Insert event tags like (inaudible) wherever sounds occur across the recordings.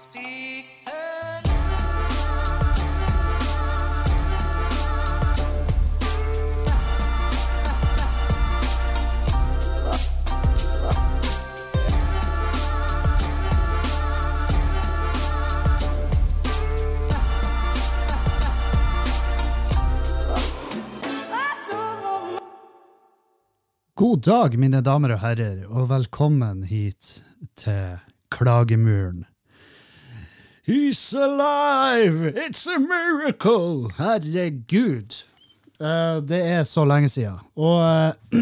God dag, mine damer og herrer, og velkommen hit til Klagemuren. He's alive! It's a miracle! Herregud. Uh, det er så lenge siden. Og uh,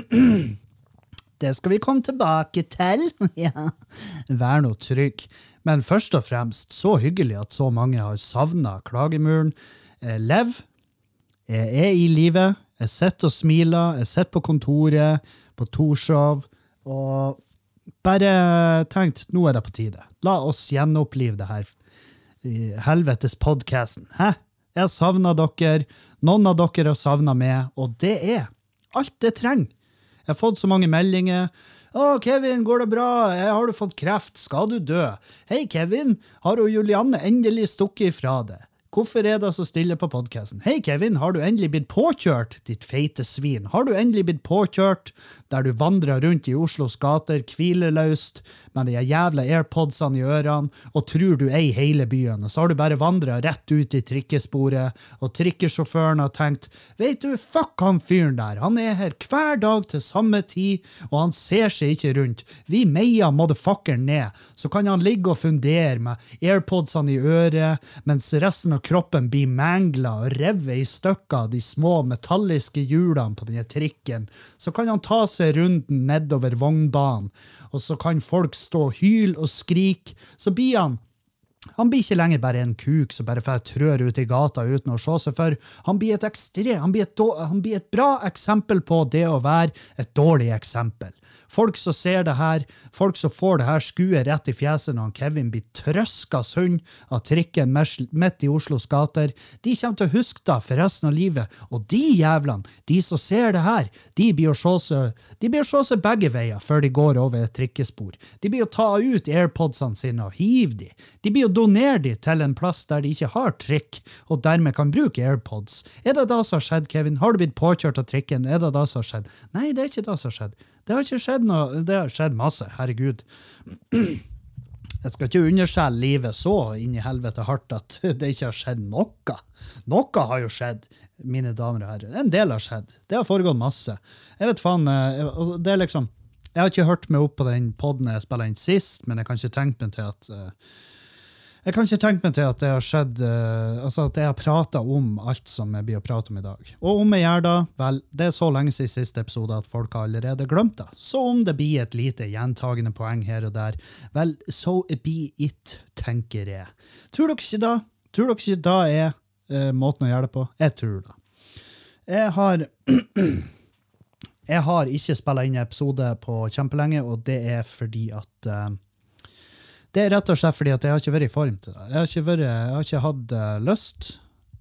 (clears throat) det skal vi komme tilbake til. (laughs) ja. Vær nå trygg. Men først og fremst, så hyggelig at så mange har savna Klagemuren. Eh, Lev, jeg er i live. Jeg sitter og smiler. Jeg sitter på kontoret på Torshov og bare tenkt nå er det på tide. La oss gjenopplive det her i helvetes podkasten. Hæ? Jeg har savna dere. Noen av dere har savna meg, og det er alt det trenger. Jeg har fått så mange meldinger. 'Å, Kevin, går det bra? Har du fått kreft? Skal du dø?' 'Hei, Kevin, har hun Julianne endelig stukket ifra deg?' 'Hvorfor er det så stille på podkasten?' 'Hei, Kevin, har du endelig blitt påkjørt, ditt feite svin?' 'Har du endelig blitt påkjørt der du vandrer rundt i Oslos gater hvileløst med de jævla airpodsene i ørene og tror du eier hele byen, og så har du bare vandra rett ut i trikkesporet, og trikkesjåføren har tenkt 'Vet du, fuck han fyren der, han er her hver dag til samme tid, og han ser seg ikke rundt. Vi meier motherfuckeren ned, så kan han ligge og fundere med airpodsene i øret, mens resten av kroppen blir mangla og revet i stykker de små metalliske hjulene på denne trikken. Så kan han ta seg runden nedover vognbanen, og så kan folk stå og hyle og skrike. Så blir han han blir ikke lenger bare en kuk som bare får trør ut i gata uten å se seg for. Han blir et ekstre, han blir et, han blir et bra eksempel på det å være et dårlig eksempel. Folk som ser det her, folk som får det her skuet rett i fjeset når Kevin blir trøska sund av trikken midt i Oslos gater, de kommer til å huske det for resten av livet. Og de jævlene, de som ser det her, de blir å se seg, de blir å se seg begge veier før de går over et trikkespor. De blir å ta ut airpodsene sine og hive de. De blir å donere de til en plass der de ikke har trikk, og dermed kan bruke airpods. Er det det som har skjedd, Kevin? Har du blitt påkjørt av trikken? Er det det som har skjedd? Nei, det er ikke det som har skjedd. Det har ikke skjedd noe. Det har skjedd masse. Herregud. (clears throat) Jeg skal ikke underskjelle livet så inn i helvete hardt at (laughs) det ikke har skjedd noe. Noe har jo skjedd, mine damer og herrer. En del har skjedd. Det har foregått masse. Jeg vet faen, eh, det er liksom Jeg har ikke hørt meg opp på den poden jeg spilte inn sist, men jeg kan ikke tenke meg til at eh, jeg kan ikke tenke meg til at det har skjedd uh, altså at jeg har prata om alt som jeg blir å prate om i dag. Og om jeg gjør det, vel, det er så lenge siden siste episode at folk har allerede glemt det. Så om det blir et lite gjentagende poeng her og der, vel, so be it, tenker jeg. Tror dere ikke da? Tror dere ikke da er uh, måten å gjøre det på? Jeg tror det. Jeg har (clears throat) Jeg har ikke spilla inn episode på kjempelenge, og det er fordi at eh, det er rett og slett fordi at jeg har ikke vært i form til det. Jeg har ikke, vært, jeg har ikke hatt uh, lyst,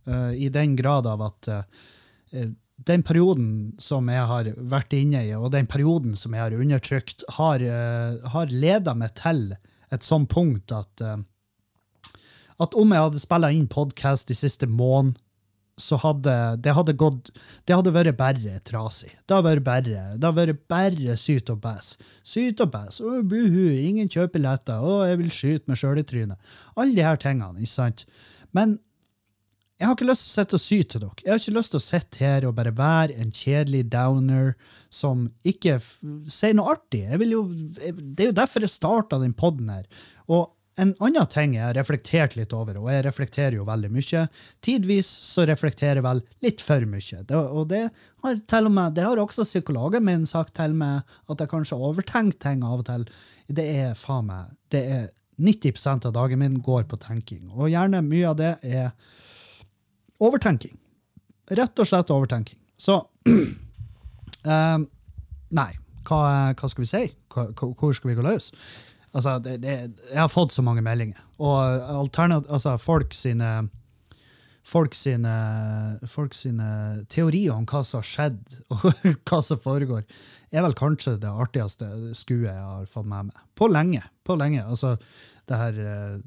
uh, i den grad av at uh, den perioden som jeg har vært inne i, og den perioden som jeg har undertrykt, har, har leda meg til et sånt punkt at at om jeg hadde spilla inn podkast de siste måneden, så hadde det hadde gått Det hadde vært bare trasig. Det hadde vært bare det hadde vært bare syt og bæs. Syt og bæs. Å, buhu, ingen kjøper letter. Å, jeg vil skyte meg sjøl i trynet. Alle de her tingene, ikke sant? Men jeg har ikke lyst til å sitte og sy til dere. Jeg har ikke lyst til å sitte her og bare være en kjedelig downer som ikke sier noe artig. Jeg vil jo, det er jo derfor jeg starta den poden her. Og en annen ting jeg har reflektert litt over, og jeg reflekterer jo veldig mye, tidvis så reflekterer jeg vel litt for mye. Det, og det har til og med, det har også psykologen min sagt til meg, at jeg kanskje overtenker ting av og til. Det er faen meg, det er 90% av dagen min går på tenking, og gjerne mye av det er overtenking. Rett og slett overtenking. Så (clears throat) eh, Nei, hva, hva skal vi si? Hva, hvor skal vi gå løs? Altså, det, det, jeg har fått så mange meldinger. Og altså, folk sine folk sine, folk sine teorier om hva som har skjedd, (laughs) og hva som foregår, er vel kanskje det artigste skuet jeg har fått med meg. På lenge. På lenge. Altså, det her eh,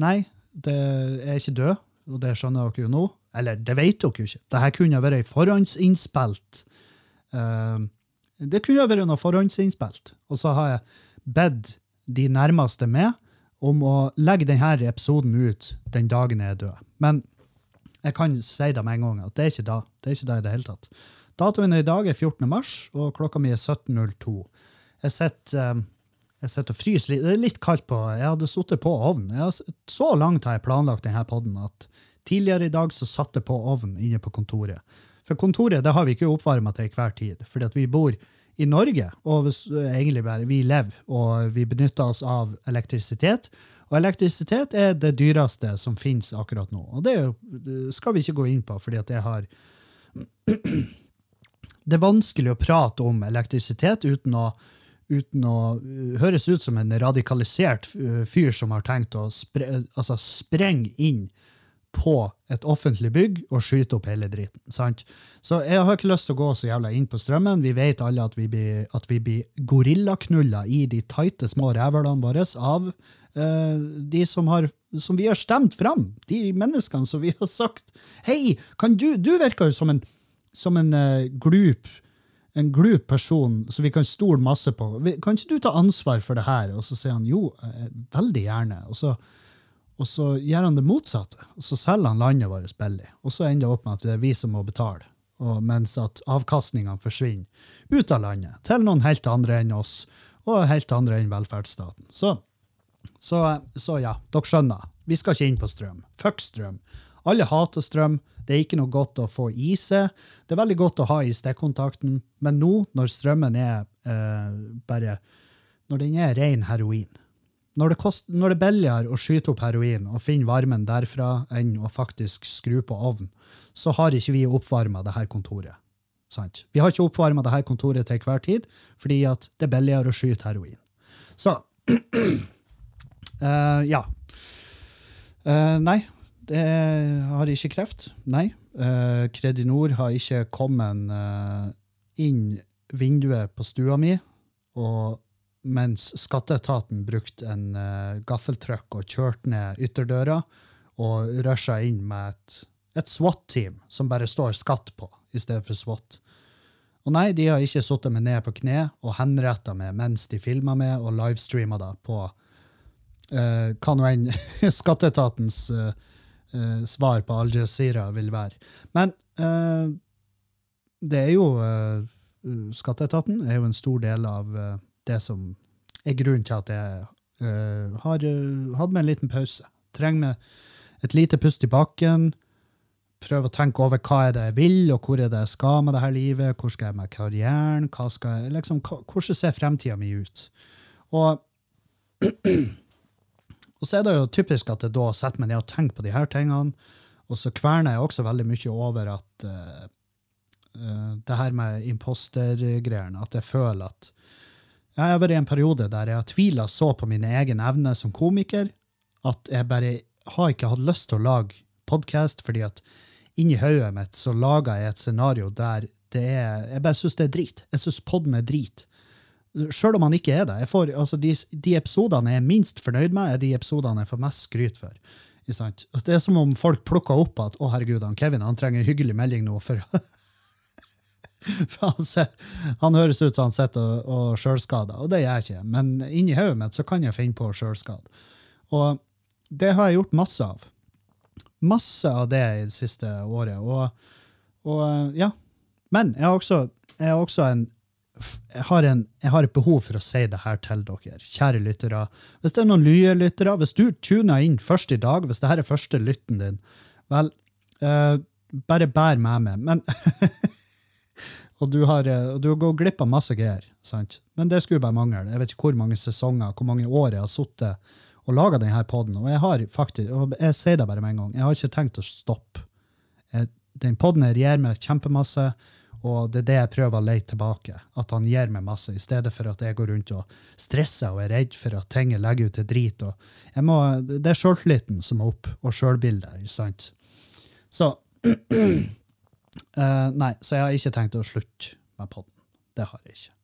nei, det er ikke død, og det skjønner dere jo nå. Eller det vet dere jo ikke. Dette kunne vært ei forhåndsinnspilt. uh, det kunne vært noe forhåndsinnspilt. Og så har jeg bedt de nærmeste med om å legge denne episoden ut den dagen jeg er død. Men jeg kan si det med en gang at det er ikke da. Det er ikke da i det hele tatt. Datoen i dag er 14. mars, og klokka mi er 17.02. Jeg sitter eh, jeg sitter og fryser litt. Det er litt kaldt på. Jeg hadde sittet på ovnen. Så langt har jeg planlagt denne podden at tidligere i dag så satt jeg på ovnen inne på kontoret. For kontoret det har vi ikke oppvarma til hver tid, fordi at vi bor i Norge, og hvis, egentlig bare vi lever, og vi benytter oss av elektrisitet. Og elektrisitet er det dyreste som finnes akkurat nå. Og det skal vi ikke gå inn på, fordi at jeg har (clears throat) det er vanskelig å prate om elektrisitet uten å, uten å uh, høres ut som en radikalisert uh, fyr som har tenkt å spre, altså sprenge inn på et offentlig bygg og skyte opp hele driten. sant? Så jeg har ikke lyst til å gå så jævla inn på strømmen. Vi vet alle at vi blir, at blir gorillaknulla i de tighte små rævhølene våre av uh, de som, har, som vi har stemt fram. De menneskene som vi har sagt Hei, kan du Du virker jo som en som en uh, glup en glup person som vi kan stole masse på. Kan ikke du ta ansvar for det her? Og så sier han jo, eh, veldig gjerne. Og så, og så gjør han det motsatte. Og så selger han landet vårt billig. Og så ender det opp med at det er vi som må betale. Og mens at avkastningene forsvinner ut av landet til noen helt andre enn oss, og helt andre enn velferdsstaten. Så så, så ja, dere skjønner. Vi skal ikke inn på strøm. Fuck strøm. Alle hater strøm. Det er ikke noe godt å få i seg. Det er veldig godt å ha i stikkontakten, men nå, når strømmen er eh, bare Når den er ren heroin når det, kost, når det er billigere å skyte opp heroin og finne varmen derfra enn å faktisk skru på ovn, så har ikke vi oppvarma det her kontoret. Sant? Vi har ikke oppvarma det her kontoret til hver tid, fordi det er billigere å skyte heroin. Så uh, (clears throat) ja. Uh, nei, det har ikke kreft. Nei. Uh, Kredinor har ikke kommet inn vinduet på stua mi, og mens skatteetaten brukte en uh, gaffeltrøkk og kjørte ned ytterdøra og rusha inn med et, et SWAT-team som bare står skatt på i stedet for SWAT. Og nei, de har ikke sittet meg ned på kne og henretta meg mens de filma meg og livestreama det på eh, hva nå enn (laughs) skatteetatens uh, uh, svar på Al Jazeera vil være. Men eh, det er jo eh, Skatteetaten er jo en stor del av eh, det som er grunnen til at jeg uh, har uh, hatt meg en liten pause. Trenger meg et lite pust i bakken. Prøve å tenke over hva er det jeg vil, og hvor er det jeg skal med dette livet. Hvor skal jeg med karrieren? Jeg, liksom, hvordan ser fremtida mi ut? Og (clears throat) og så er det jo typisk at jeg da setter meg ned og tenker på her tingene, og så kverner jeg også veldig mye over at uh, det her med impostergreiene, at jeg føler at jeg har vært i en periode der jeg har tvila så på min egen evne som komiker, at jeg bare har ikke hatt lyst til å lage podkast, fordi at inni hodet mitt så lager jeg et scenario der det er Jeg bare syns det er drit. Jeg syns podden er drit. Sjøl om han ikke er det. Får, altså de, de episodene jeg er minst fornøyd med, er de episodene jeg får mest skryt for. Det er som om folk plukker opp at å herregud, han Kevin han trenger en hyggelig melding nå. for (laughs) For han, ser, han høres ut som han sitter og, og sjølskader, og det gjør jeg ikke. Men inni hodet mitt så kan jeg finne på sjølskade. Og det har jeg gjort masse av. Masse av det i det siste året. Og, og ja. Men jeg har også, jeg har også en jeg har, en, jeg har et behov for å si det her til dere, kjære lyttere. Hvis det er noen nye lyttere, hvis du tuner inn først i dag, hvis det her er første lytten din, vel, eh, bare bær med meg. Men (laughs) og du har, du har gått glipp av masse greier, sant? Men det skulle bare mangle. Jeg vet ikke hvor mange sesonger, hvor mange år jeg har sittet og laga denne poden. Og jeg har faktisk, og jeg sier det bare med en gang, jeg har ikke tenkt å stoppe. Den poden her gir meg kjempemasse, og det er det jeg prøver å leie tilbake. At han gir meg masse, i stedet for at jeg går rundt og stresser og er redd for at ting legger ut til drit. Må, det er sjøltilliten som må opp, og sjølbildet? Så (clears throat) Eh, nei, så jeg har ikke tenkt å slutte med podden. Det har jeg ikke.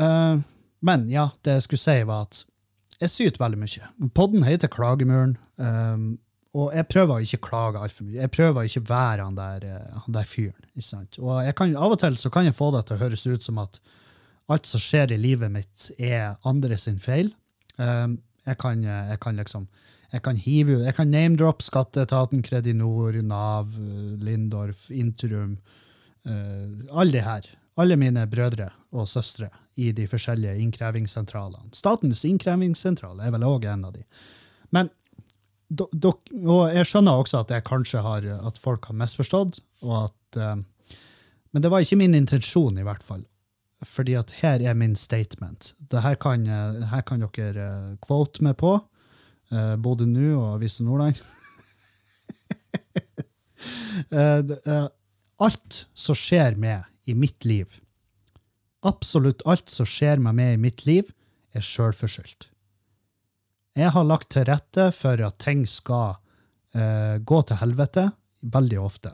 Uh, men ja, det jeg skulle si, var at jeg syter veldig mye. Podden heter Klagemuren. Um, og jeg prøver å ikke klage altfor mye. Jeg prøver å ikke være han der, han der fyren. ikke sant? Og kan, av og til så kan jeg få det til å høres ut som at alt som skjer i livet mitt, er andre sin feil. Um, jeg, kan, jeg kan liksom jeg kan hive jeg kan name-drop Skatteetaten, Kredinor, Nav, eh, Lindorf, Intrum. Uh, alle de her. Alle mine brødre og søstre i de forskjellige innkrevingssentralene. Statens innkrevingssentral er vel òg en av de. Men do, do, og jeg skjønner også at jeg kanskje har, at folk har misforstått. og at, uh, Men det var ikke min intensjon, i hvert fall. Fordi at her er min statement. Det her kan, her kan dere quote meg på både nå og Avisa Nordland. (laughs) uh, uh, alt som skjer med i mitt liv, absolutt alt som skjer meg med i mitt liv, er sjølforskyldt. Jeg har lagt til rette for at ting skal gå til helvete veldig ofte.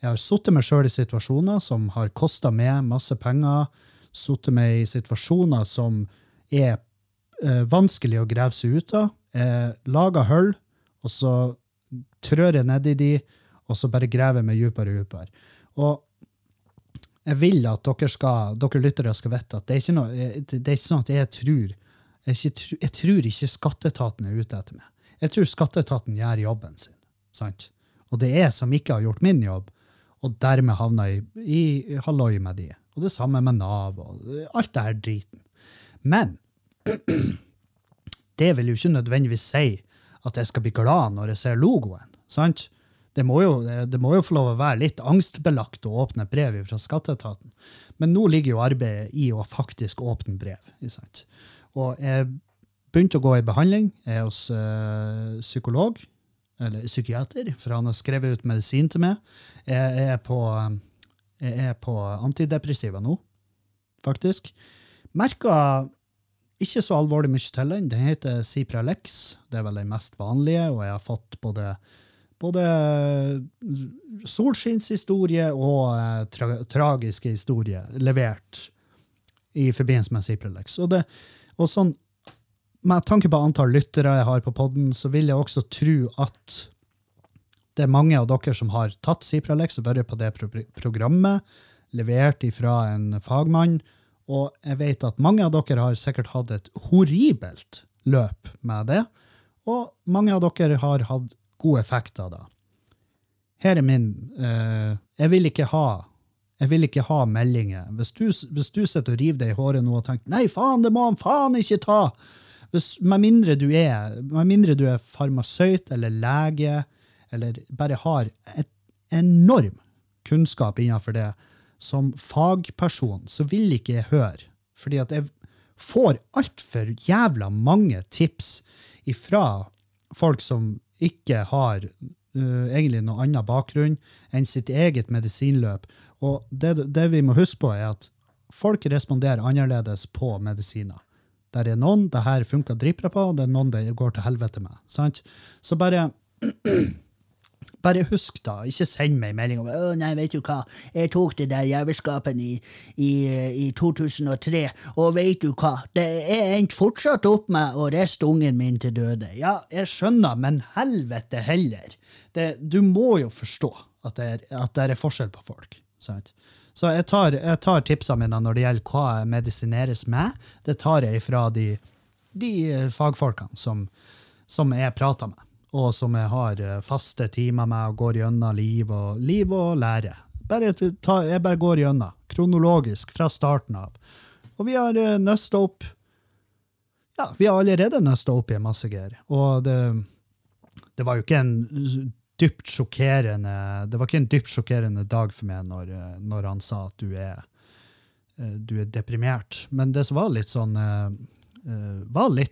Jeg har sittet meg sjøl i situasjoner som har kosta meg masse penger, sittet meg i situasjoner som er vanskelig å grave seg ut av, eh, lager hull, og så trør jeg nedi de, og så bare graver jeg meg dypere og dypere. Og jeg vil at dere, skal, dere lyttere skal vite at det er noe, det er ikke sånn at jeg tror jeg, ikke, jeg tror ikke skatteetaten er ute etter meg. Jeg tror skatteetaten gjør jobben sin. sant? Og det er jeg som ikke har gjort min jobb, og dermed havna i, i halloi med de. Og det samme med Nav og alt det her driten. Men (clears throat) det vil jo ikke nødvendigvis si at jeg skal bli glad når jeg ser logoen. sant? Det må, jo, det må jo få lov å være litt angstbelagt å åpne brev fra skatteetaten. Men nå ligger jo arbeidet i å faktisk åpne brev. Sant? Og jeg begynte å gå i behandling. Jeg er hos øh, psykolog, eller psykiater, for han har skrevet ut medisin til meg. Jeg er på, jeg er på antidepressiva nå, faktisk. Merka ikke så alvorlig mye til den. Den heter Cipralex. Det er vel den mest vanlige, og jeg har fått både, både solskinnshistorie og eh, tra tragiske historier levert i forbindelse med Cipralex. Og, det, og sånn, med tanke på antall lyttere jeg har på podden, så vil jeg også tro at det er mange av dere som har tatt Cipralex og vært på det pro programmet, levert ifra en fagmann og jeg vet at mange av dere har sikkert hatt et horribelt løp med det, og mange av dere har hatt god effekt av det. Her er min uh, Jeg vil ikke ha jeg vil ikke ha meldinger. Hvis du, hvis du sitter og river deg i håret nå og tenker 'nei, faen, det må han faen ikke ta', hvis, med, mindre du er, med mindre du er farmasøyt eller lege, eller bare har et enorm kunnskap innenfor det, som fagperson så vil ikke jeg høre. Fordi at jeg får altfor jævla mange tips ifra folk som ikke har uh, egentlig noen annen bakgrunn enn sitt eget medisinløp. Og det, det, vi må huske på, er at folk responderer annerledes på medisiner. Der er noen det her funker dritbra på, og det er noen det går til helvete med. Sant? Så bare (clears throat) bare husk, da. Ikke send meg melding om å nei, vet du hva, jeg tok det der jævelskapen i, i, i, 2003, og vet du hva, det er endte fortsatt opp med å riste ungen min til døde. Ja, jeg skjønner, men helvete heller. Det, du må jo forstå at det, er, at det er forskjell på folk. sant? Så jeg tar, jeg tar tipsene mine når det gjelder hva jeg medisineres med. Det tar jeg fra de, de fagfolkene som, som jeg prater med og som jeg har eh, faste timer med og går gjennom liv og, liv og lære. Bare ta, jeg bare går gjennom, kronologisk, fra starten av. Og vi har uh, nøsta opp Ja, vi har allerede nøsta opp i masse greier. Og det, det var jo ikke en dypt sjokkerende Det var ikke en dypt sjokkerende dag for meg når, eh, når han sa at du er, du er deprimert. Men det som var litt sånn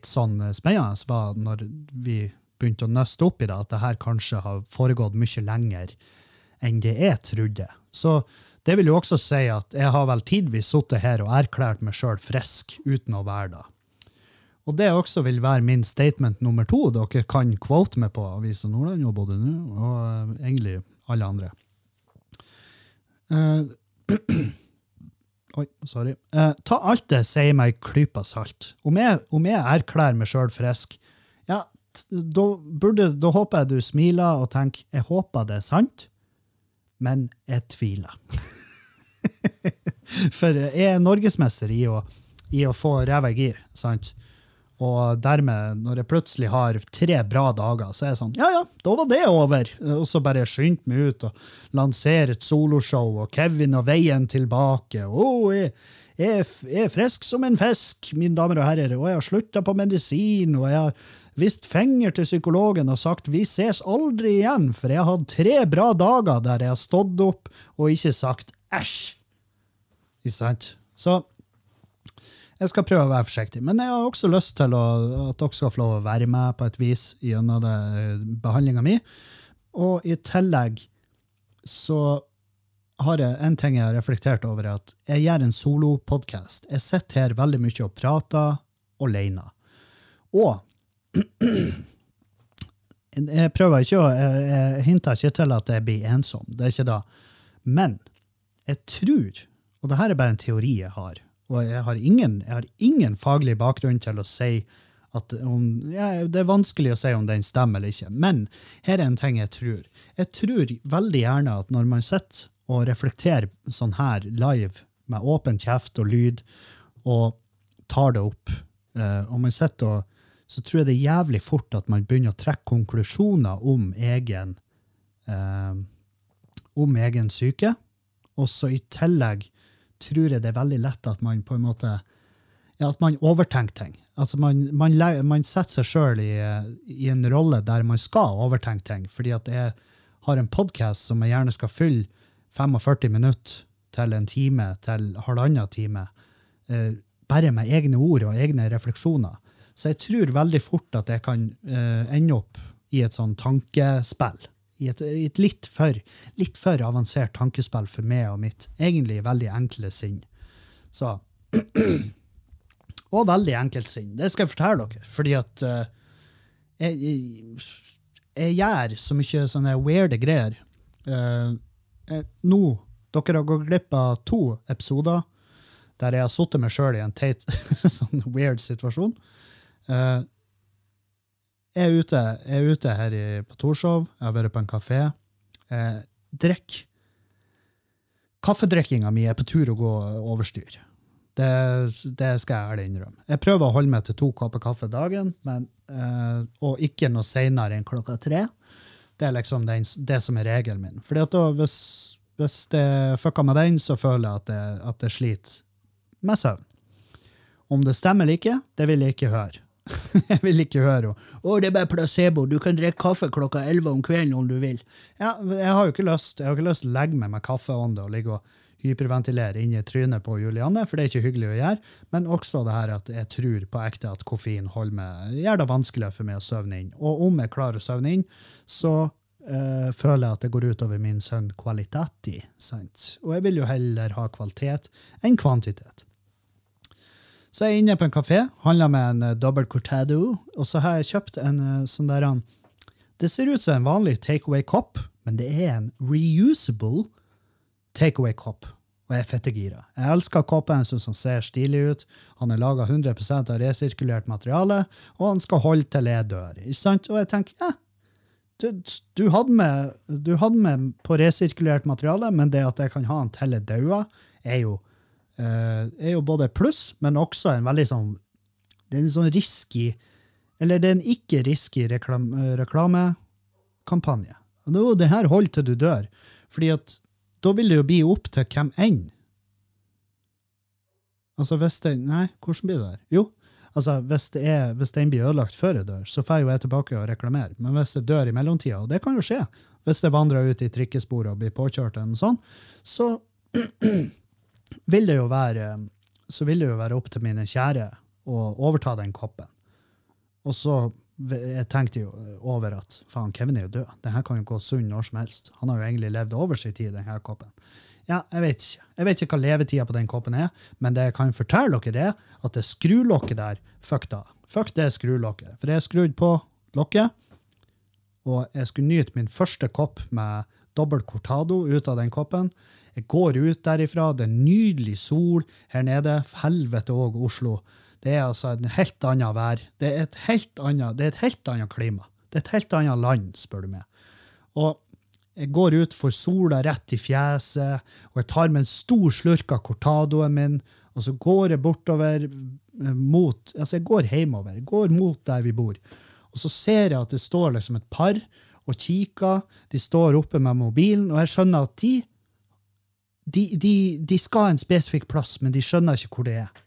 sånn spennende, var når vi begynt å nøste opp i det, at det her kanskje har foregått mye lenger enn det jeg trodde. Så det vil jo også si at jeg har vel tidvis sittet her og erklært meg sjøl frisk uten å være det. Og det også vil være min statement nummer to. Dere kan quote meg på Avisa Nordland og både nå, og uh, egentlig alle andre. Uh, (clears throat) Oi, sorry. Uh, ta alt det sier meg klypa salt. Om jeg, om jeg erklærer meg sjøl frisk, da, burde, da håper jeg du smiler og tenker jeg håper det er sant, men jeg tviler. (laughs) For jeg er norgesmester i å, i å få ræva i gir, sant? Og dermed, når jeg plutselig har tre bra dager, så er jeg sånn Ja, ja, da var det over. Og så bare skyndte meg ut og lansere et soloshow, og Kevin og Veien tilbake. Å, jeg, jeg, jeg er frisk som en fisk, mine damer og herrer, og jeg har slutta på medisin, og jeg har vist finger til psykologen og sagt vi ses aldri igjen, for jeg har hatt tre bra dager der jeg har stått opp og ikke sagt æsj. Ikke sant? Så jeg skal prøve å være forsiktig. Men jeg har også lyst til å, at dere skal få lov å være med på et vis gjennom behandlinga mi. Og i tillegg så har jeg en ting jeg har reflektert over, er at jeg gjør en solopodkast. Jeg sitter her veldig mye og prater alene. Og jeg prøver ikke å Jeg, hinter ikke til at jeg blir ensom. Det er ikke det. Men jeg tror, og det her er bare en teori jeg har, og jeg har ingen, jeg har ingen faglig bakgrunn til å si at om, ja, Det er vanskelig å si om den stemmer eller ikke, men her er en ting jeg tror. Jeg tror veldig gjerne at når man sitter og reflekterer sånn her live, med åpen kjeft og lyd, og tar det opp, eh, og man sitter og så tror jeg det er jævlig fort at man begynner å trekke konklusjoner om egen eh, om egen syke. Og så i tillegg tror jeg det er veldig lett at man på en måte ja, at man overtenker ting. Altså man, man, man setter seg sjøl i, i en rolle der man skal overtenke ting. Fordi at jeg har en podkast som jeg gjerne skal fylle 45 minutter til en time til halvannen time. eh, bare med egne ord og egne refleksjoner. Så jeg tror veldig fort at jeg kan uh, ende opp i et sånn tankespill. I et, i et litt, for, litt for avansert tankespill for meg og mitt egentlig veldig enkle sinn. Så (clears throat) Og veldig enkelt sinn. Det skal jeg fortelle dere. Fordi at uh, jeg, jeg, jeg gjør så mye sånne weirde greier. Uh, nå, dere har gått glipp av to episoder der jeg har sittet meg sjøl i en teit, (laughs) sånn weird situasjon. Eh, jeg, er ute, jeg er ute her i, på Torshov, jeg har vært på en kafé. Uh, drikk. Kaffedrikkinga mi er på tur å gå overstyr. Det, det skal jeg ærlig innrømme. Jeg prøver å holde meg til to kopper kaffe dagen, men, eh, og ikke noe seinere enn klokka tre. Det er liksom den, det som er regelen min. Fordi at da, hvis, hvis det fucker med den, så føler jeg at det, at det sliter med søvn. Om det stemmer eller ikke, det vil jeg ikke høre. (laughs) jeg vil ikke høre henne. Å, det er bare placebo, du kan drikke kaffe klokka 11 om kvelden om du vil. Ja, jeg har jo ikke lyst Jeg har ikke lyst til å legge meg med kaffeånde og ligge og hyperventilere inni trynet på Julianne, for det er ikke hyggelig å gjøre. Men også det her at jeg tror på ekte at koffein meg, gjør det vanskeligere for meg å søvne inn. Og om jeg klarer å søvne inn, så øh, føler jeg at det går utover min søvnkvalitet. sant? Og jeg vil jo heller ha kvalitet enn kvantitet. Så jeg er inne på en kafé, handler med en uh, dobbel cortado, og så har jeg kjøpt en eh, sånn der han Det ser ut som en vanlig takeaway-kopp, men det er en reusable takeaway-kopp. Og jeg er fettegira. Jeg elsker koppen, jeg syns han ser stilig ut. Han er laga 100% av resirkulert materiale, og han skal holde til jeg dør. Ikke sant? Og jeg tenker, ja, du, du, hadde med, du hadde med på resirkulert materiale, men det at jeg kan ha han til jeg dauer, er jo eh, er jo både pluss, men også en veldig sånn Det er en sånn risky Eller det er en ikke risky reklam, eh, reklamekampanje. Nå, det her holder til du dør. Fordi at da vil det jo bli opp til hvem enn. Altså hvis det Nei, hvordan blir det der? Jo, altså hvis, det er, hvis den blir ødelagt før jeg dør, så får jo jeg tilbake og reklamere. Men hvis jeg dør i mellomtida, og det kan jo skje, hvis det vandrer ut i trikkesporet og blir påkjørt, eller noe sånt, så (clears throat) vil det jo være så vil det jo være opp til mine kjære å overta den koppen. Og så jeg tenkte jo over at faen, Kevin er jo død. Den her kan jo gå sunn når som helst. Han har jo egentlig levd over sin tid, den her koppen. Ja, jeg vet ikke. Jeg vet ikke hva levetida på den koppen er, men det jeg kan fortelle dere, er at det skrulokket der, fuck da. Fuck det skrulokket. For jeg skrudde på lokket, og jeg skulle nyte min første kopp med dobbel cortado ut av den koppen. Jeg går ut derifra, det er nydelig sol her nede. Helvete òg, Oslo. Det er altså en helt annet vær. Det er et helt annet, et helt annet klima. Det er et helt annet land, spør du meg. Og jeg går ut, får sola rett i fjeset, og jeg tar med en stor slurk av cortadoen min, og så går jeg bortover eh, mot Altså, jeg går hjemover. Jeg går mot der vi bor. Og så ser jeg at det står liksom et par og kikker. De står oppe med mobilen, og jeg skjønner at de de, de, de skal en spesifikk plass, men de skjønner ikke hvor det er.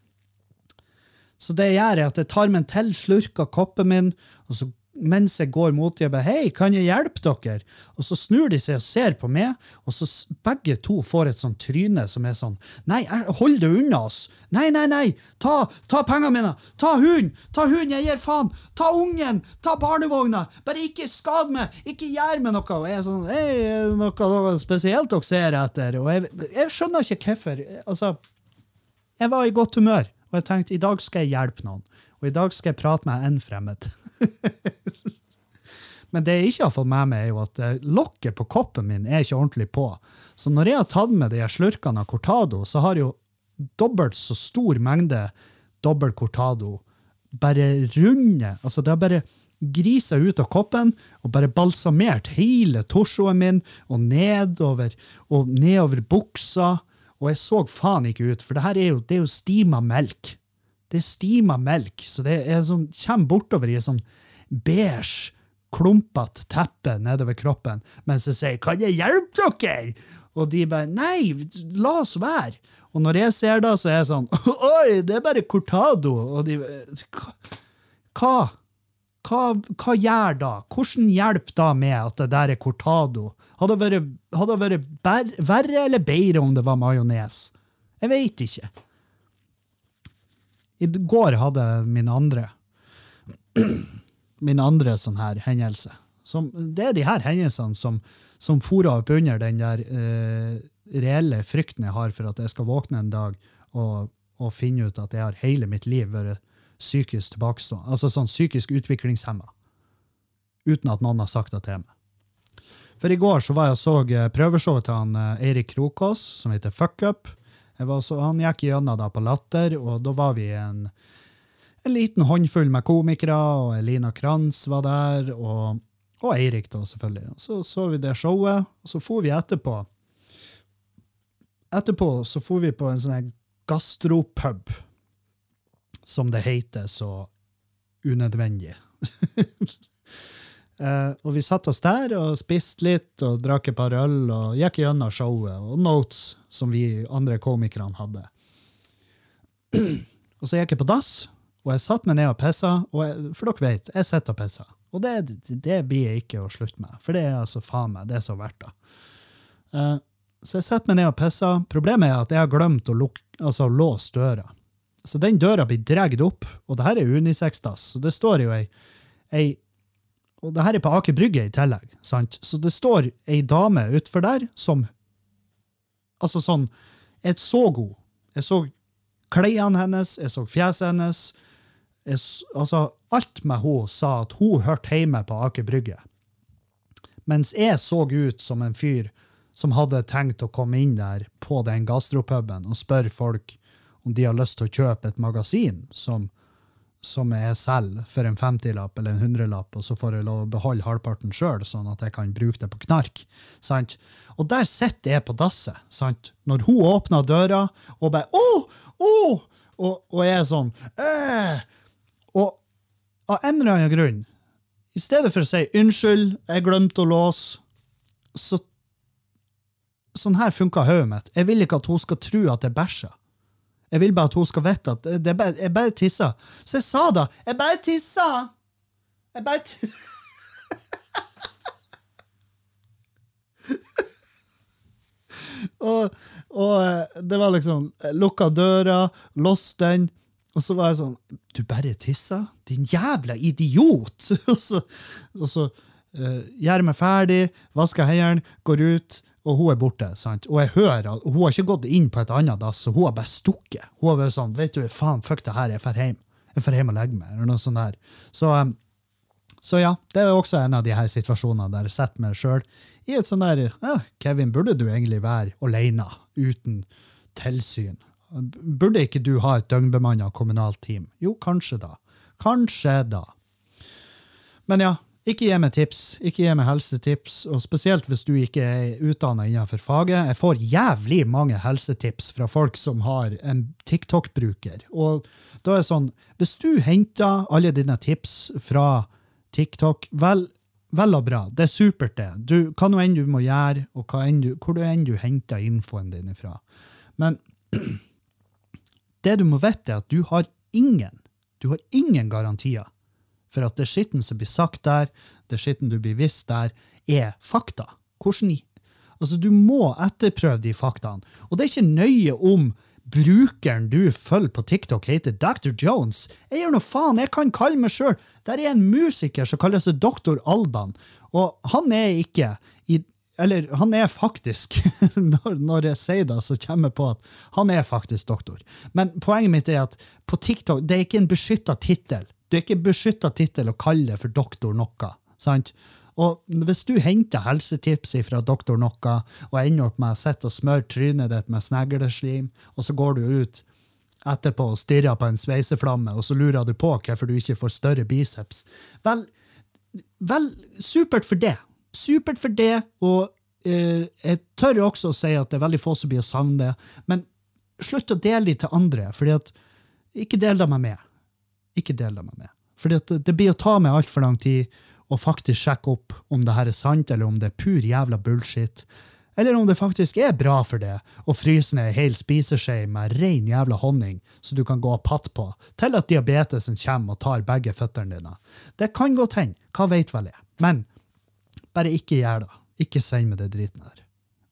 Så det jeg gjør, er at jeg tar med en til slurk av koppen min, og så mens jeg går mot dem, 'Hei, kan jeg hjelpe dere?' Og så snur de seg og ser på meg, og så begge to får et sånt tryne som er sånn 'Nei, hold det unna oss!' 'Nei, nei, nei! Ta, ta pengene mine! Ta hunden! Ta hunden! Jeg gir faen! Ta ungen! Ta barnevogna! Bare ikke skad meg! Ikke gjør meg noe!' Og jeg er sånn 'Hei, er det noe spesielt dere ser etter?' Og jeg, jeg skjønner ikke hvorfor. Altså, jeg var i godt humør, og jeg tenkte i dag skal jeg hjelpe noen. Og i dag skal jeg prate med en fremmed. (laughs) Men det jeg ikke har fått med meg, er jo at eh, lokket på koppen min er ikke ordentlig på. Så når jeg har tatt med de slurkene av cortado, så har jo dobbelt så stor mengde dobbelt cortado bare runde Altså, det har bare grisa ut av koppen og bare balsamert hele torsoen min og nedover og nedover buksa. Og jeg så faen ikke ut, for det her er jo, det er jo stima melk. Det er stima melk, så det er sånn, kommer bortover i et sånn beige, klumpete teppe nedover kroppen, mens jeg sier 'Kan jeg hjelpe dere?' Og de bare 'Nei, la oss være'. Og når jeg ser det, så er jeg sånn (laughs) 'Oi, det er bare cortado'. Og de Hva? Hva, hva gjør da? Hvordan hjelper da med at det der er cortado? Hadde det vært, hadde det vært verre eller bedre om det var majones? Jeg veit ikke. I går hadde jeg min andre min andre sånn her hendelse. Som, det er de her hendelsene som, som forer opp under den der eh, reelle frykten jeg har for at jeg skal våkne en dag og, og finne ut at jeg har hele mitt liv vært psykisk tilbakestående. Altså sånn psykisk utviklingshemma. Uten at noen har sagt det til meg. For i går så var jeg og så eh, prøveshowet til han eh, Eirik Krokås, som heter Fuck Up. Så, han gikk gjennom da på Latter, og da var vi en, en liten håndfull med komikere, og Elina Kranz var der, og, og Eirik, da, selvfølgelig. Så så vi det showet, og så for vi etterpå. Etterpå så for vi på en sånn gastropub, som det heter så unødvendig. (laughs) Eh, og vi satt oss der og spiste litt og drakk et par øl og gikk gjennom showet og notes som vi andre komikerne hadde. og så gikk jeg på dass, og jeg satte meg ned og pissa. Og jeg, for dere vet, jeg sitter og pisser. Og det, det blir jeg ikke å slutte med, for det er altså faen meg det er så verdt det. Uh, så jeg setter meg ned og pisser. Problemet er at jeg har glemt å luk, altså, låse døra. Så den døra blir dratt opp, og det her er unisex-dass, så det står jo ei, ei og det her er på Aker Brygge i tillegg, sant? Så det står ei dame utfor der som Altså sånn Jeg så henne. Jeg så klærne hennes, jeg så fjeset hennes. Jeg, altså, alt med henne sa at hun hørte hjemme på Aker Brygge. Mens jeg så ut som en fyr som hadde tenkt å komme inn der på den gastropuben og spørre folk om de har lyst til å kjøpe et magasin som som jeg selger for en 50-lapp eller en 100-lapp, og så får jeg lov å beholde halvparten sjøl, sånn at jeg kan bruke det på knark. Sant? Og der sitter jeg på dasset, sant? når hun åpner døra og bare Å! Å! Og, og jeg er sånn øh! Og av en eller annen grunn, i stedet for å si 'unnskyld, jeg glemte å låse', så Sånn her funka hodet mitt. Jeg vil ikke at hun skal tro at jeg bæsjer. Jeg vil bare at hun skal vite at det er bare, jeg bare tissa. Så jeg sa da 'Jeg bare tissa'. Jeg bare tissa. og, og eh, det var liksom jeg Lukka døra, låste den, og så var jeg sånn 'Du bare tissa? Din jævla idiot!' (laughs) og så, og så uh, gjør meg ferdig, vasker hendene, går ut, og hun er borte. sant? Og jeg hører at hun har ikke gått inn på et annet dass, så hun har bare stukket. Hun har vært sånn 'Vet du, faen, fuck det her, jeg drar hjem. Jeg drar hjem og legger meg', eller noe sånt der. Så, eh, Så ja, det er også en av de her situasjonene der jeg setter meg sjøl i et sånn der ja, Kevin, burde du egentlig være alene uten tilsyn? Burde ikke du ha et døgnbemanna kommunalt team? Jo, kanskje da. Kanskje da. Men ja, ikke gi meg tips. Ikke gi meg helsetips, og spesielt hvis du ikke er utdanna innenfor faget. Jeg får jævlig mange helsetips fra folk som har en TikTok-bruker. Og da er det sånn, hvis du henter alle dine tips fra TikTok, vel, vel og bra. Det er supert, det. Du, hva nå enn du må gjøre, og du, hvor du enn du henter infoen din ifra. Men (clears throat) det du må vite, er at du har ingen, du har ingen garantier for at det skitten som blir sagt der, det skitten du blir visst der, er fakta. Hvordan Altså, du må etterprøve de faktaene. Og det er ikke nøye om brukeren du følger på TikTok, heter Dr. Jones. Jeg gjør noe faen, jeg kan kalle meg sjøl Der er en musiker som kaller seg Dr. Alban, og han er ikke i eller han er faktisk, (laughs) når, når, jeg sier det, så kommer jeg på at han er faktisk doktor. Men poenget mitt er at på TikTok det er ikke en beskytta tittel. Det er ikke beskytta tittel å kalle det for doktor noe. sant? Og hvis du henter helsetips fra doktor noe og ender opp med å sitte og smøre trynet ditt med snegleslim, og så går du ut etterpå og stirrer på en sveiseflamme, og så lurer du på hvorfor du ikke får større biceps, vel, vel supert for det. Supert for det, og eh, jeg tør også å si at det er veldig få som blir å savne det, men slutt å dele de til andre, at ikke del dem med meg. Ikke del dem med meg. Fordi det blir å ta meg altfor lang tid å faktisk sjekke opp om det her er sant, eller om det er pur jævla bullshit. Eller om det faktisk er bra for det å fryse ned ei hel spiseskje med rein jævla honning så du kan gå og patte på, til at diabetesen kommer og tar begge føttene dine. Det kan godt hende, hva veit vel jeg. Men bare ikke gjør det. Ikke send meg det driten her.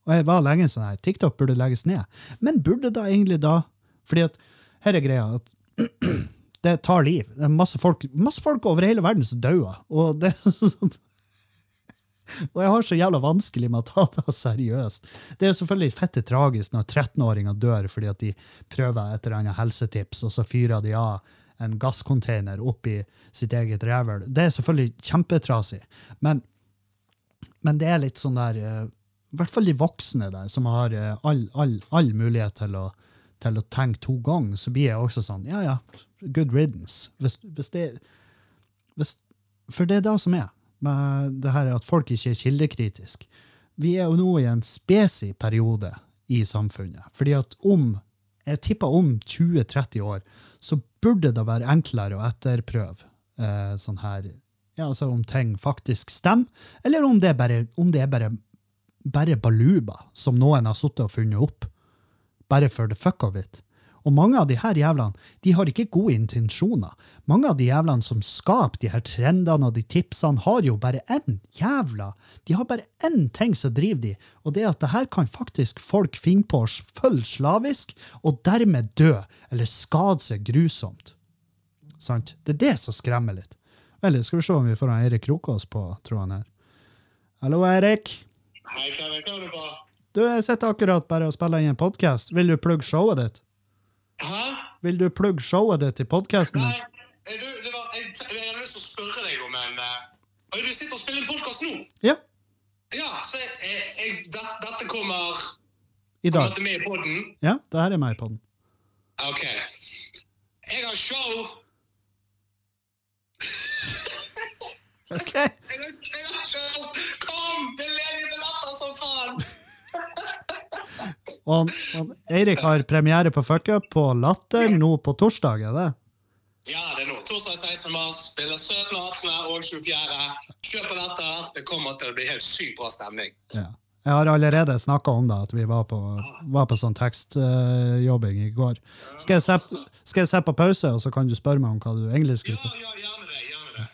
Og jeg var lenge sånn her, TikTok burde legges ned. Men burde da egentlig da? Fordi at her er greia at (clears throat) det tar liv. Det er masse folk, masse folk over hele verden som dauer. Og (laughs) sånn og jeg har så jævla vanskelig med å ta det seriøst. Det er selvfølgelig fette tragisk når 13-åringer dør fordi at de prøver et eller annet helsetips, og så fyrer de av en gasscontainer oppi sitt eget revel. Det er selvfølgelig kjempetrasig. Men, men det er litt sånn der eh, I hvert fall de voksne der, som har eh, all, all, all mulighet til å, til å tenke to ganger, så blir jeg også sånn Ja, ja, good riddance. Hvis, hvis det, hvis, for det er det som er med det her at folk ikke er kildekritiske. Vi er jo nå i en spesig periode i samfunnet. Fordi at om jeg tipper om 20-30 år, så burde det være enklere å etterprøve eh, sånn her ja, altså om ting faktisk stemmer, eller om det er bare, det er bare, bare baluba som noen har sittet og funnet opp. Bare for the fuck of it. Og mange av de her jævlene de har ikke gode intensjoner. Mange av de jævlene som skaper de her trendene og de tipsene, har jo bare én jævla De har bare én ting som driver de, og det er at det her kan faktisk folk finne på å følge slavisk, og dermed dø eller skade seg grusomt. Sant? Det er det som skremmer litt. Vel, skal vi se om vi får han Eirik Krokås på tråden her. Hallo, Eirik. Hei. Hva er det på? Du, jeg sitter akkurat bare og spiller inn en podkast. Vil du plugge showet ditt? Hæ? Vil du plugge showet ditt i podkasten? Nei, du, det var, jeg, jeg har lyst til å spørre deg om en uh, Du sitter og spiller en podkast nå? Ja. Ja, så jeg, jeg, det, dette kommer I Kommer dag. dette med i podden? Ja, det her er meg i podden. OK. Jeg har show! (laughs) Ok. Jeg har, Og, han- han, Eirik har premiere på Fuck Up på Latter nå på torsdag, er det? Ja, det er nå. Torsdag 16. mars. Spiller 17., 18. og 24. Kjøp billetter. Det kommer til å bli helt sykt bra stemning. Ja. Jeg har allerede snakka om det, at vi var på, var på sånn tekstjobbing i går. Skal jeg, se, skal jeg se på pause, og så kan du spørre meg om hva du egentlig Ja, skulle spørre? ja, gjerne det. Gjerne det.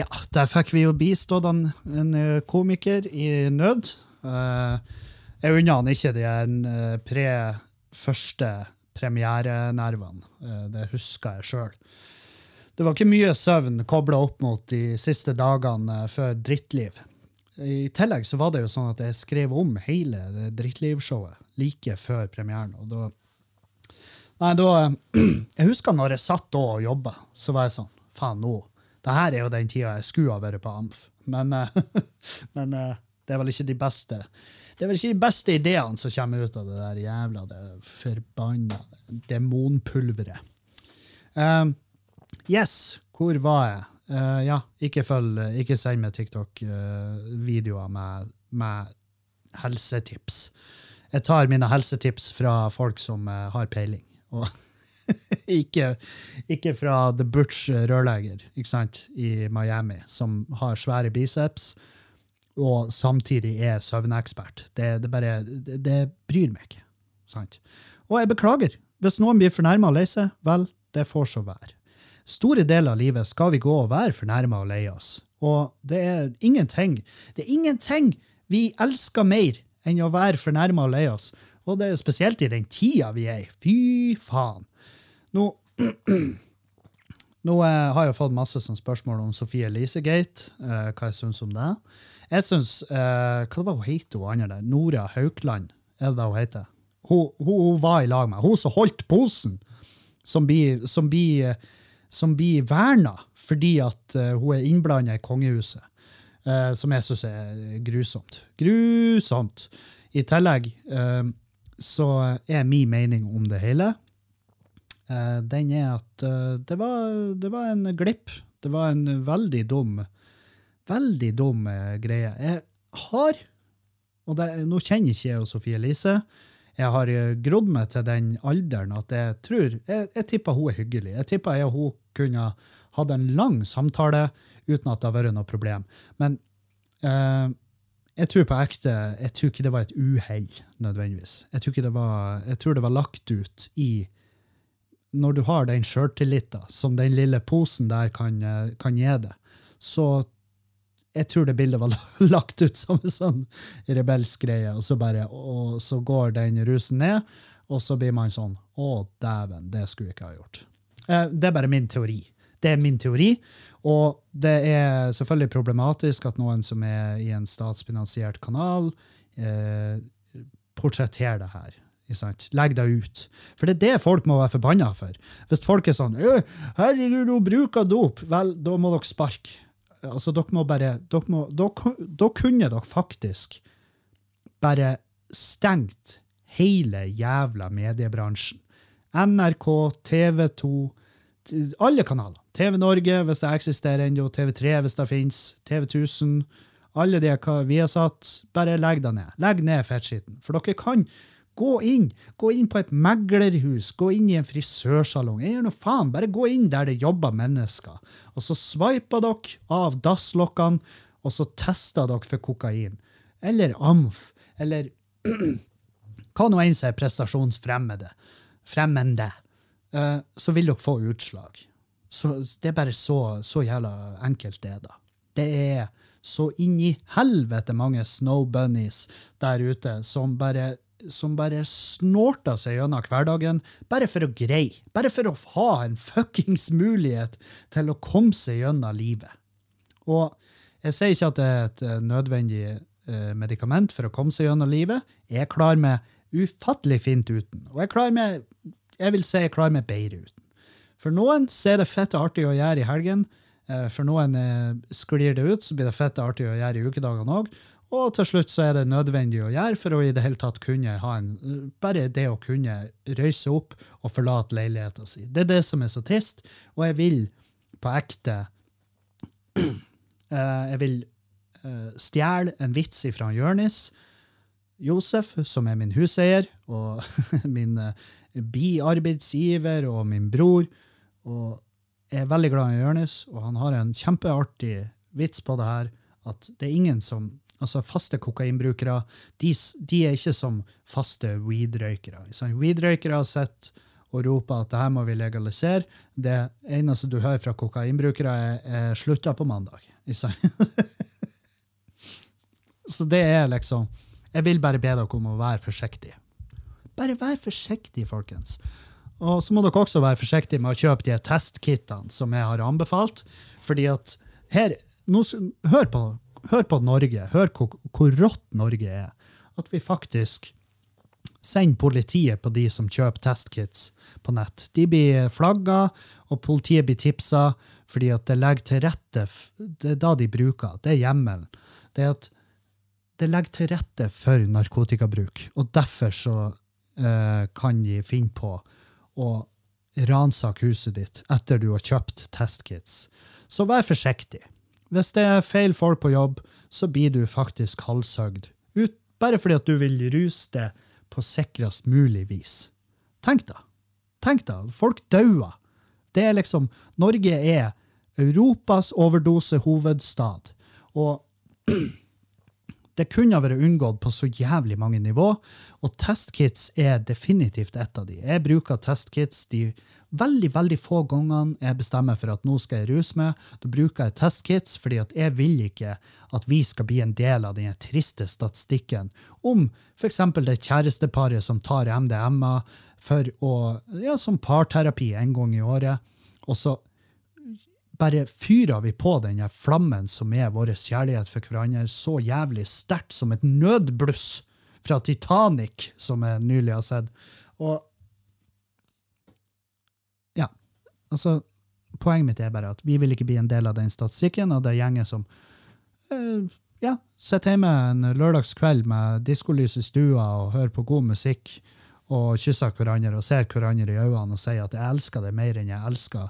Ja, der fikk vi jo bistått en, en komiker i nød. Eh, jeg unner han ikke de pre første premierenervene. Eh, det husker jeg sjøl. Det var ikke mye søvn kobla opp mot de siste dagene eh, før Drittliv. I tillegg så var det jo sånn at jeg skrev om hele Drittliv-showet like før premieren. og da Nei, da (clears throat) Jeg husker når jeg satt da og jobba, så var jeg sånn Faen, nå Det her er jo den tida jeg skulle ha vært på AMF, men, eh, (laughs) men det er vel ikke de beste det er vel ikke de beste ideene som kommer ut av det der jævla det forbanna demonpulveret. Um, yes, hvor var jeg? Uh, ja, ikke, følg, ikke send meg TikTok-videoer med, med helsetips. Jeg tar mine helsetips fra folk som uh, har peiling. Og (laughs) ikke, ikke fra The Butch rørlegger ikke sant, i Miami, som har svære biceps og samtidig er søvnekspert. Det, det, bare, det, det bryr meg ikke. Sant? Og jeg beklager. Hvis noen blir fornærma og lei seg, vel, det får så være. Store deler av livet skal vi gå og være fornærma og lei oss. Og det er ingenting Det er ingenting vi elsker mer enn å være fornærma og lei oss. Og det er spesielt i den tida vi er i. Fy faen. Nå (clears throat) Nå eh, har jeg fått masse spørsmål om Sofie Elisegate, eh, hva jeg syns om det. Jeg syns uh, Hva var hun het hun andre der? Nora Haukland, er det det hun heter? Hun, hun, hun var i lag med Hun som holdt posen, som blir, som blir, som blir verna fordi at uh, hun er innblanda i kongehuset. Uh, som jeg syns er grusomt. Grusomt! I tillegg så er min mening om det hele den er at det var, det var en glipp. Det var en veldig dum Veldig dum greie. Jeg har, og det, nå kjenner ikke jeg Sofie Elise, jeg har eh, grodd meg til den alderen at jeg tror Jeg, jeg tipper hun er hyggelig. Jeg tipper jeg og hun kunne hatt en lang samtale uten at det har vært noe problem. Men eh, jeg tror på ekte jeg tror ikke det var et uhell, nødvendigvis. Jeg tror, det var, jeg tror det var lagt ut i Når du har den sjøltilliten som den lille posen der kan, eh, kan gi deg, så jeg tror det bildet var (laughs) lagt ut som en sånn rebelsk greie, og så, bare, og så går den rusen ned, og så blir man sånn Å, dæven, det skulle jeg ikke ha gjort. Eh, det er bare min teori. Det er min teori, og det er selvfølgelig problematisk at noen som er i en statsfinansiert kanal, eh, portretterer det her. Legg det ut. For det er det folk må være forbanna for. Hvis folk er sånn 'Herregud, hun bruker dop', vel, da må dere sparke altså, dere må bare dere må, da, dere kunne dere faktisk bare stengt hele jævla mediebransjen. NRK, TV 2, alle kanaler. TV Norge, hvis det eksisterer ennå, TV3 hvis det finnes, TV 1000. Alle de vi har satt, bare legg det ned. Legg ned fettskitten. For dere kan Gå inn gå inn på et meglerhus, gå inn i en frisørsalong. Jeg gjør noe faen, Bare gå inn der det jobber mennesker. Og så sveiper dere av dasslokkene, og så tester dere for kokain. Eller amf. Eller (clears throat) hva nå enn som er prestasjonsfremmede. Fremmende. Uh, så vil dere få utslag. Så Det er bare så, så jævla enkelt, det, da. Det er så inn i helvete mange snow bunnies der ute som bare som bare snorter seg gjennom hverdagen, bare for å greie. Bare for å ha en fuckings mulighet til å komme seg gjennom livet. Og jeg sier ikke at det er et eh, nødvendig eh, medikament for å komme seg gjennom livet. Jeg klarer meg ufattelig fint uten. Og jeg klarer meg jeg vil si jeg klarer meg bedre uten. For noen så er det fett og artig å gjøre i helgen. Eh, for noen sklir det ut, så blir det fett og artig å gjøre i ukedagene òg. Og til slutt så er det nødvendig å gjøre for å i det hele tatt kunne ha en Bare det å kunne røyse opp og forlate leiligheta si. Det er det som er så trist, og jeg vil på ekte uh, (clears throat) Jeg vil uh, stjele en vits ifra Jørnis Josef, som er min huseier og (laughs) min uh, biarbeidsgiver og min bror. Og jeg er veldig glad i Jørnis, og han har en kjempeartig vits på det her, at det er ingen som altså faste kokainbrukere, de, de, er ikke som faste weed-røykere. Weed-røykere sitter og roper at det her må vi legalisere. Det eneste du hører fra kokainbrukere, er, er 'slutta på mandag'. (laughs) Så det er liksom Jeg vil bare be dere om å være forsiktige. Bare vær forsiktige, folkens. Og så må dere også være forsiktige med å kjøpe de testkittene som jeg har anbefalt. fordi at her, nå, Hør på hør på Norge. Hør hvor, hvor rått Norge er. At vi faktisk sender politiet på de som kjøper testkits på nett. De blir flagga, og politiet blir tipsa, fordi at det legger til rette Det er da de bruker, det er hjemmelen. Det er at det legger til rette for narkotikabruk, og derfor så eh, kan de finne på å ransake huset ditt etter du har kjøpt testkits. Så vær forsiktig. Hvis det er feil folk på jobb, så blir du faktisk halshøgd. Ut, bare fordi at du vil ruse det på sikrest mulig vis. Tenk da. Tenk da. Folk dauer. Det er liksom Norge er Europas overdosehovedstad. Og det kunne ha vært unngått på så jævlig mange nivå, og testkits er definitivt et av de. Jeg bruker testkits de veldig, veldig få gangene jeg bestemmer for at nå skal jeg ruse meg. Da bruker jeg testkits fordi jeg vil ikke at vi skal bli en del av den triste statistikken om f.eks. det kjæresteparet som tar MDMA for å, ja, som parterapi en gang i året, og så bare fyrer vi på den flammen som er vår kjærlighet for hverandre, så jævlig sterkt som et nødbluss fra Titanic, som jeg nylig har sett. Og ja, altså Poenget mitt er bare at vi vil ikke bli en del av den statistikken, og det gjenger som eh, ja, sitter hjemme en lørdagskveld med diskolys i stua og hører på god musikk og kysser hverandre og ser hverandre i øynene og sier at jeg elsker deg mer enn jeg elsker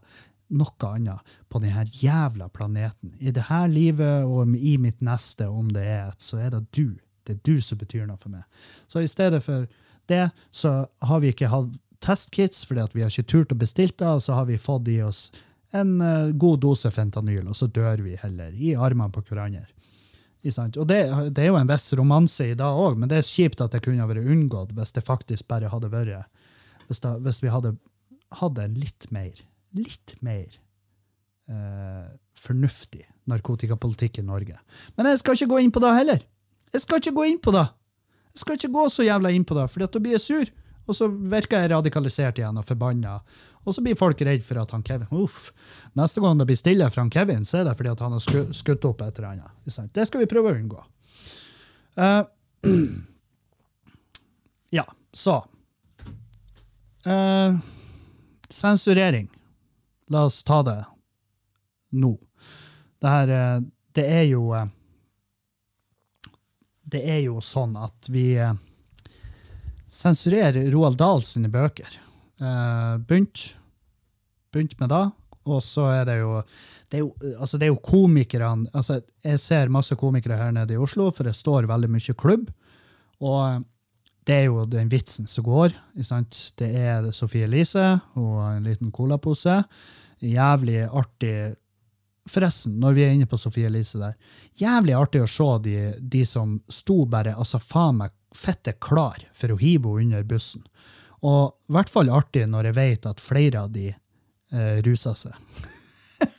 noe annet på denne jævla planeten. I dette livet og i mitt neste, om det er et, så er det du. Det er du som betyr noe for meg. Så i stedet for det, så har vi ikke hatt testkits, fordi vi har ikke turt å bestille det, og så har vi fått i oss en eh, god dose fentanyl, og så dør vi heller i armene på hverandre. Og det, det er jo en viss romanse i dag òg, men det er kjipt at det kunne vært unngått hvis det faktisk bare hadde vært Hvis, da, hvis vi hadde hatt det litt mer, litt mer eh, fornuftig narkotikapolitikk i Norge. Men jeg skal ikke gå inn på det heller. Jeg skal ikke gå inn på det. Jeg skal ikke gå så jævla inn på det, for da blir jeg sur. Og så virker jeg radikalisert igjen og forbanna. Og så blir folk redd for at han Kevin Uff. Neste gang det blir stille fra Kevin, så er det fordi han har sku- skutt opp et eller annet. Det skal vi prøve å unngå. Uh, (clears throat) ja, så uh, Sensurering. La oss ta det nå. Det her eh, Det er jo eh, Det er jo sånn at vi eh, sensurerer Roald Dahl sine bøker. Bunt. Begynt med det, og så er det jo det er jo, altså det er jo komikerne altså Jeg ser masse komikere her nede i Oslo, for det står veldig mye klubb. Og det er jo den vitsen som går. Det er Sofie Elise og en liten colapose. Jævlig artig Forresten, når vi er inne på Sofie Elise der, jævlig artig å se de, de som sto bare altså faen meg fette klar for å hive henne under bussen. Og i hvert fall artig når jeg vet at flere av de eh, ruser seg. (laughs)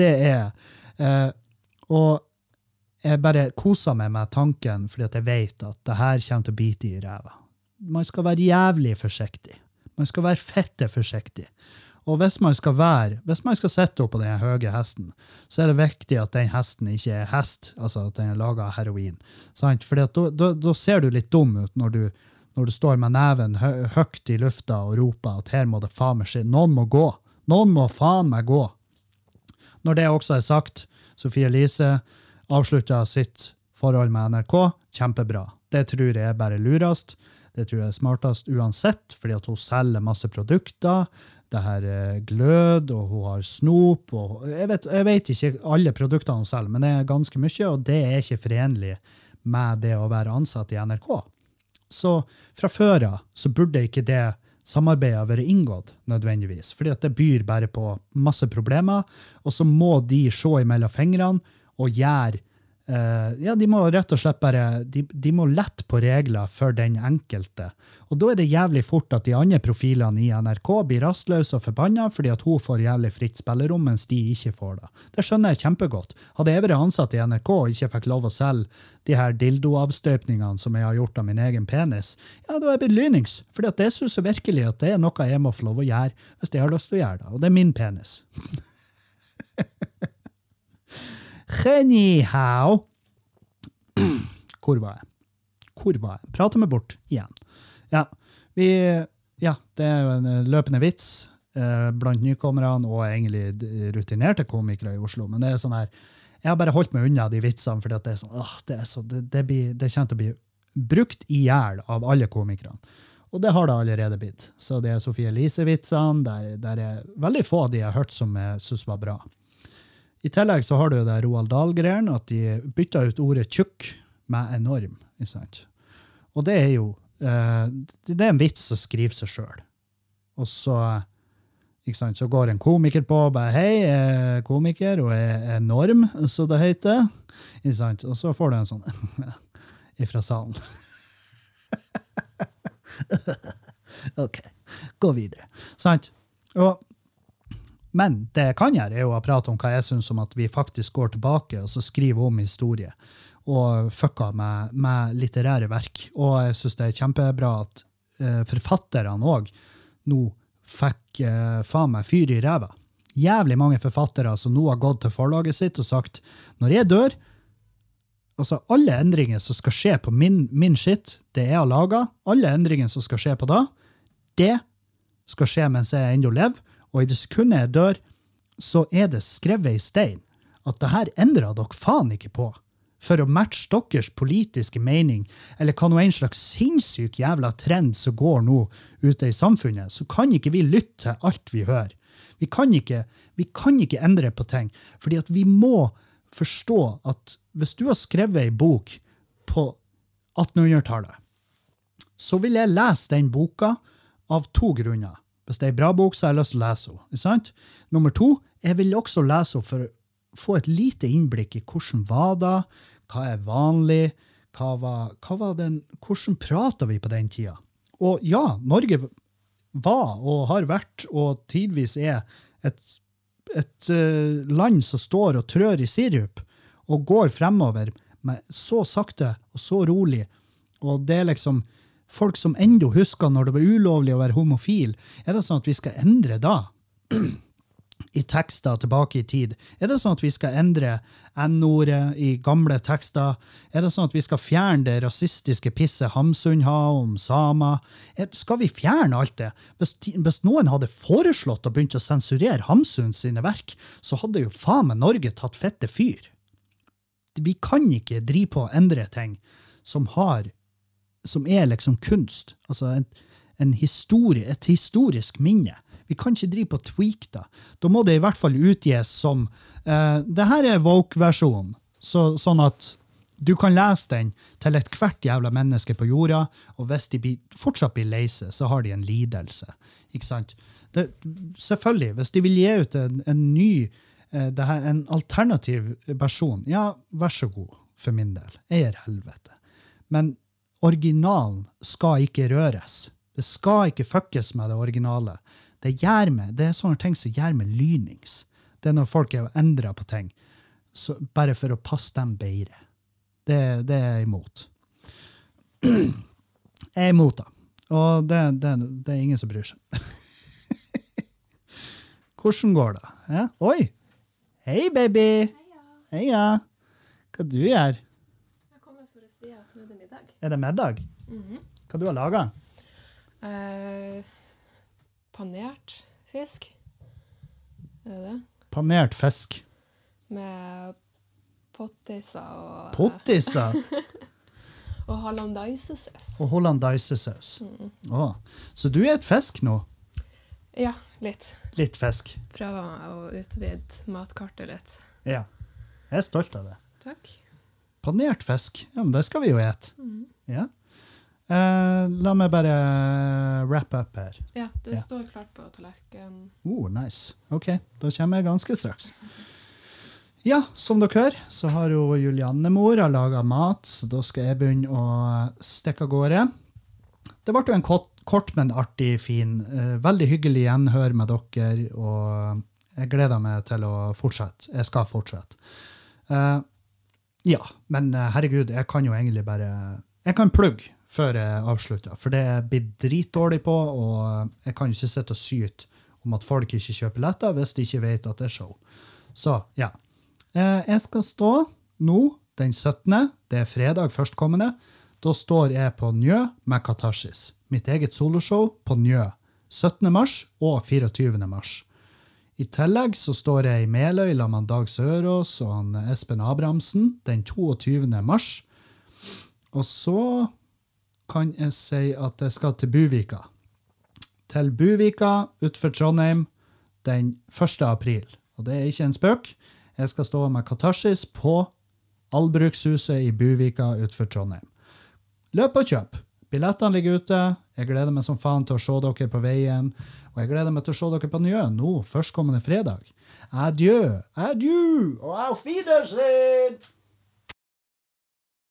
det er eh, Og jeg bare koser meg med tanken, fordi at jeg vet at det her kommer til å bite i ræva. Man skal være jævlig forsiktig. Man skal være fette forsiktig. Og hvis man skal være, hvis man skal sitte oppå den høye hesten, så er det viktig at den hesten ikke er hest, altså at den er laga av heroin. Sant? Fordi da, da, ser du litt dum ut når du, når du står med neven hø høyt i lufta og roper at her må det faen meg skje. Noen må gå. Noen må faen meg gå. Når det også er sagt, Sofie Elise avslutta sitt forhold med NRK. Kjempebra. Det tror jeg er bare lurest. Det tror jeg er smartest uansett, fordi at hun selger masse produkter. Det her er glød, og hun har snop. og jeg vet, jeg vet ikke alle produktene hun selger, men det er ganske mye, og det er ikke forenlig med det å være ansatt i NRK. Så fra før av så burde ikke det samarbeidet vært inngått nødvendigvis, fordi at det byr bare på masse problemer, og så må de se imellom fingrene og gjøre eh, Ja, de må rett og slett bare de, de må lette på regler for den enkelte. Og da er det jævlig fort at de andre profilene i NRK blir rastløse og forbanna fordi at hun får jævlig fritt spillerom, mens de ikke får det. Det skjønner jeg kjempegodt. Hadde jeg vært ansatt i NRK og ikke fikk lov å selge de her dildoavstøpningene som jeg har gjort av min egen penis, ja, da er jeg blitt lynings. For jeg syns virkelig at det er noe jeg må få lov å gjøre hvis jeg har lyst til å gjøre det. Og det er min penis. (laughs) Anyhow Hvor var jeg? Hvor var jeg? Prata meg bort igjen. Ja, vi, ja, det er jo en eh, løpende vits eh, blant nykommerne og egentlig rutinerte komikere i Oslo. Men det er sånn her, jeg har bare holdt meg unna de vitsene, fordi det er sånn, åh, det, er så, det, det, blir, det kommer til å bli brukt i hjel av alle komikerne. Og det har det allerede blitt. Så det er Sofie Elise-vitsene, der, der er veldig få av de jeg har hørt som jeg syns var bra. I tillegg så har du det Roald Dahl-greien, at de bytta ut ordet tjukk med enorm. Ikke sant? Og det er jo eh, det er en vits som skriver seg sjøl. Og så, ikke sant, så går en komiker på og bare Hei, jeg er komiker og er enorm, så det heter. Ikke sant? Og så får du en sånn (laughs) ifra salen. (laughs) OK, gå videre. Sant? Og men det jeg kan gjøre, er jo å prate om hva jeg syns om at vi faktisk går tilbake og så skriver om historie. Og fucka med, med litterære verk. Og jeg syns det er kjempebra at eh, forfatterne òg nå fikk eh, faen meg fyr i ræva. Jævlig mange forfattere som nå har gått til forlaget sitt og sagt når jeg dør Altså, alle endringer som skal skje på min, min skitt, det jeg har laga, alle endringer som skal skje på da, det skal skje mens jeg ennå lever, og i det sekundet jeg dør, så er det skrevet i stein at det her endrer dere faen ikke på. For å matche deres politiske mening, eller hva nå en slags sinnssyk jævla trend som går nå ute i samfunnet, så kan ikke vi lytte til alt vi hører. Vi kan ikke, vi kan ikke endre på ting, fordi at vi må forstå at hvis du har skrevet ei bok på 1800-tallet, så vil jeg lese den boka av to grunner. Hvis det er ei bra bok, så har jeg lyst til å lese henne. Nummer to, jeg vil også lese henne for å få et lite innblikk i hvordan var det, hva er vanlig, hva var, hva var den, hvordan prata vi på den tida? Og ja, Norge var og har vært og tidvis er et, et uh, land som står og trør i sirup og går fremover med så sakte og så rolig. Og det er liksom folk som ennå husker når det var ulovlig å være homofil. Er det sånn at vi skal endre da? I tekster tilbake i tid? Er det sånn at vi skal endre N-ordet i gamle tekster? Er det sånn at vi skal fjerne det rasistiske pisset Hamsun har om samer? Er- Skal vi fjerne alt det? Hvis, hvis noen hadde foreslått å begynne å sensurere Hamsun sine verk, så hadde jo faen meg Norge tatt fette fyr vi kan ikke drive på å endre ting som har som er liksom kunst. Altså en, en historie, et historisk minne. Vi kan ikke drive på tweak det. Da må det i hvert fall utgis som uh, det her er Woke-versjonen, så, sånn at du kan lese den til ethvert jævla menneske på jorda, og hvis de blir, fortsatt blir lei seg, så har de en lidelse. Ikke sant? Det, selvfølgelig, hvis de vil gi ut en, en ny uh, her, en alternativ versjon, ja, vær så god, for min del. Jeg er helvete. Men originalen skal ikke røres. Det skal ikke fuckes med det originale. Det, gjør meg, det er sånne ting som gjør meg lynings. Det er når folk er endra på ting, så, bare for å passe dem bedre. Det, det er jeg imot. (clears throat) Jeg er imot det. Og det, det, det er ingen som bryr seg. (laughs) Hvordan går det? Ja? Oi! Hei, baby! Heia! Hva du gjør? Jeg kommer for å si at nå er det middag. Er det middag? Hva du har laga? Eh, panert fisk. Er det det? Panert fisk. Med pottiser og, Pottiser (laughs) og hollandaisesaus. og hollandaisesaus. Å, Så du er et fisk nå? Ja, litt. Litt fisk. Prøver å utvide matkartet litt. Ja. Jeg er stolt av det. Takk. Panert fisk. Ja, men det skal vi jo ete. Ja. Uh, la meg bare wrap up her. Ja, det Ja. står klart på tallerkenen. Oh, nice. Ok, da kommer jeg ganske straks. Ja, som dere hører, så har jo Julianne mor laga mat, så da skal jeg begynne å stikke av gårde. Det ble jo en kort, kort men artig, fin, uh, veldig hyggelig gjenhør med dere, og jeg gleder meg til å fortsette. Jeg skal fortsette. Uh, ja, men herregud, jeg kan jo egentlig bare Jeg kan plugge før jeg avslutter, for det er jeg blitt dritdårlig på, og jeg kan ikke sitte og syte om at folk ikke kjøper billetter hvis de ikke vet at det er show. Så, ja. Eh, Jeg skal stå nå, den 17., det er fredag førstkommende. Da står jeg på Njø med Katarsis. Mitt eget soloshow på Njø. 17. mars og 24. mars. I tillegg så står jeg i Meløy sammen med Dag Sørås og Espen Abrahamsen den 22. mars. Og så kan jeg si at jeg skal til Buvika. Til Buvika utenfor Trondheim den 1. april. Og det er ikke en spøk. Jeg skal stå med Katarsis på Albrukshuset i Buvika utenfor Trondheim. Løp og kjøp. Billettene ligger ute. Jeg gleder meg som faen til å se dere på veien. Og jeg gleder meg til å se dere på Njø nå førstkommende fredag. Adjø, adjø og auf Wiedersehen!